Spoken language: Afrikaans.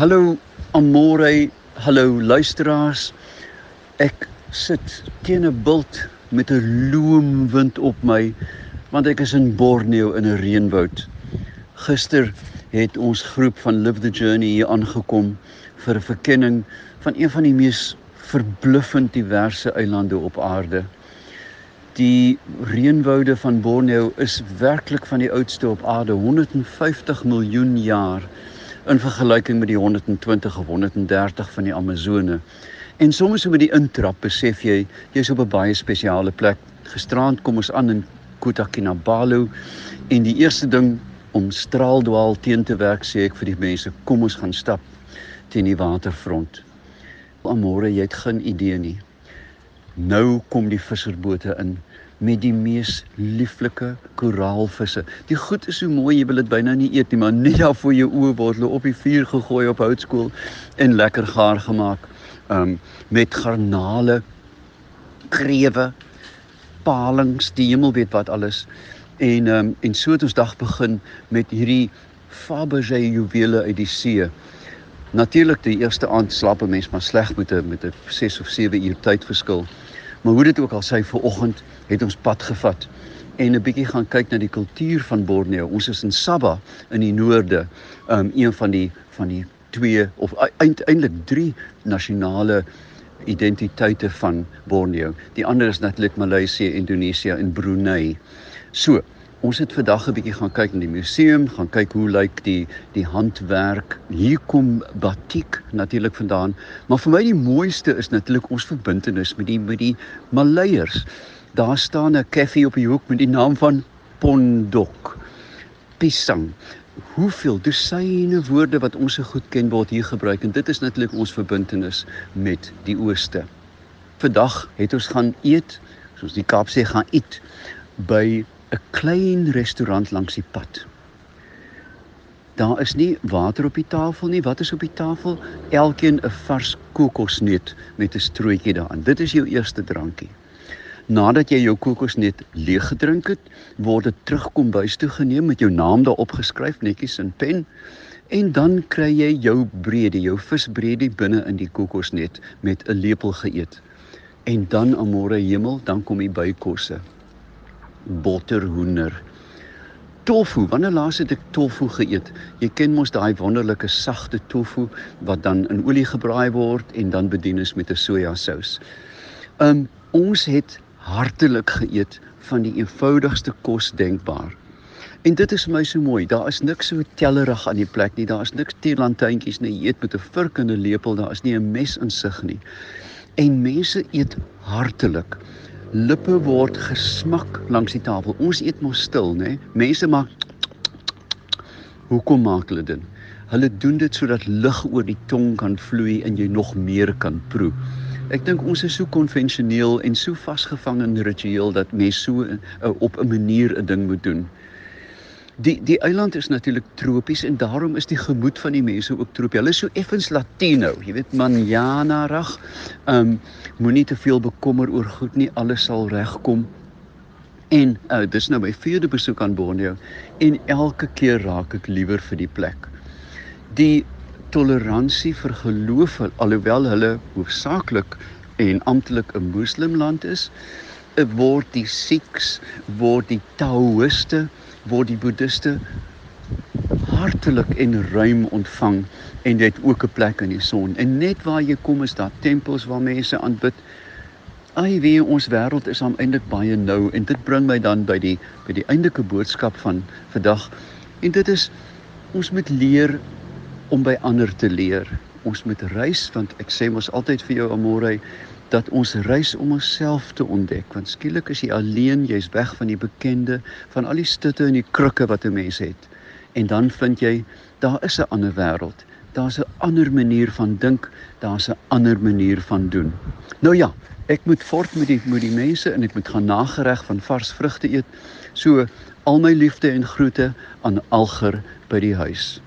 Hallo Amore, hallo luisteraars. Ek sit teen 'n bult met 'n loomwind op my want ek is in Borneo in 'n reënwoud. Gister het ons groep van Live the Journey hier aangekom vir 'n verkenning van een van die mees verbluffend diverse eilande op aarde. Die reënwoude van Borneo is werklik van die oudste op aarde, 150 miljoen jaar in vergelyking met die 120 of 130 van die Amazone. En soms met die intrap besef jy jy's op 'n baie spesiale plek. Gisterand kom ons aan in Kota Kinabalu en die eerste ding om straaldwaal teen te werk sê ek vir die mense kom ons gaan stap teen die waterfront. Amore, jy het geen idee nie. Nou kom die visserbote in met die mees lieflike koraalvisse. Die goed is so mooi, jy wil dit byna nie eet nie, maar net daar voor jou oë word hulle op die vuur gegooi op houtskool en lekker gaar gemaak. Um met garnale, krewe, palings, die hemel weet wat alles. En um en so het ons dag begin met hierdie Fabergé juwele uit die see. Natuurlik die eerste aand slaap 'n mens maar sleg met 'n met 'n 6 of 7 uur tydverskil. Maar hoe dit ook al sê vir oggend het ons pad gevat en 'n bietjie gaan kyk na die kultuur van Borneo. Ons is in Sabah in die noorde, um een van die van die twee of eintlik drie nasionale identiteite van Borneo. Die ander is natuurlik Maleisië, Indonesië en Brunei. So, Ons het vandag 'n bietjie gaan kyk in die museum, gaan kyk hoe lyk die die handwerk. Hier kom batik natuurlik vandaan, maar vir my die mooiste is natuurlik ons verbintenis met die met die Maleiers. Daar staan 'n koffie op die hoek met die naam van Pondok. Pisang. Hoeveel dosyne woorde wat ons so goed ken word hier gebruik en dit is natuurlik ons verbintenis met die ooste. Vandag het ons gaan eet, soos die Kaap sê, gaan eet by 'n klein restaurant langs die pad. Daar is nie water op die tafel nie. Wat is op die tafel? Elkeen 'n vars kokosneut met 'n strootjie daarin. Dit is jou eerste drankie. Nadat jy jou kokosneut leeg gedrink het, word dit terugkom bys toe geneem met jou naam daarop geskryf netjies in pen. En dan kry jy jou brede, jou visbrede binne in die kokosneut met 'n lepel geëet. En dan amore hemel, dan kom die bykosse botterhoender. Tofu, wanneer laas het ek tofu geëet? Jy ken mos daai wonderlike sagte tofu wat dan in olie gebraai word en dan bedien is met 'n sojasous. Um ons het hartelik geëet van die eenvoudigste kos denkbaar. En dit is vir my so mooi. Daar is niks so tellerig aan die plek nie. Daar is niks teelantuintjies nie. Jy eet met 'n vurk en 'n lepel. Daar is nie 'n mes in sig nie. En mense eet hartelik lippe word gesmak langs die tafel. Ons eet mos stil, né? Mense maak Hoekom maak hulle dit? Hulle doen dit sodat lug oor die tong kan vloei en jy nog meer kan proe. Ek dink ons is so konvensioneel en so vasgevang in ritueel dat mense so uh, op 'n manier 'n ding moet doen. Die die eiland is natuurlik tropies en daarom is die gemoed van die mense ook tropies. Hulle is so effens Latino, jy weet manjana reg. Um moenie te veel bekommer oor goed nie, alles sal regkom. En uh, dis nou my vierde besoek aan Borneo en elke keer raak ek liewer vir die plek. Die toleransie vir geloof alhoewel hulle hoofsaaklik en amptelik 'n moslimland is, eh, word die Sikhs, word die Taoïste word die boeddiste hartelik en ruim ontvang en dit ook 'n plek in die son. En net waar jy kom is daar tempels waar mense aanbid. Ai wie ons wêreld is aan eintlik baie nou en dit bring my dan by die by die eindelike boodskap van vandag. En dit is ons moet leer om by ander te leer. Ons moet reis want ek sê mos altyd vir jou amore dat ons reis om onsself te ontdek want skielik is jy alleen jy's weg van die bekende van al die stutte en die krukke wat 'n mens het. En dan vind jy daar is 'n ander wêreld daar's 'n ander manier van dink daar's 'n ander manier van doen. Nou ja ek moet voort met die met die mense en ek moet gaan nagereg van vars vrugte eet. So al my liefde en groete aan Alger by die huis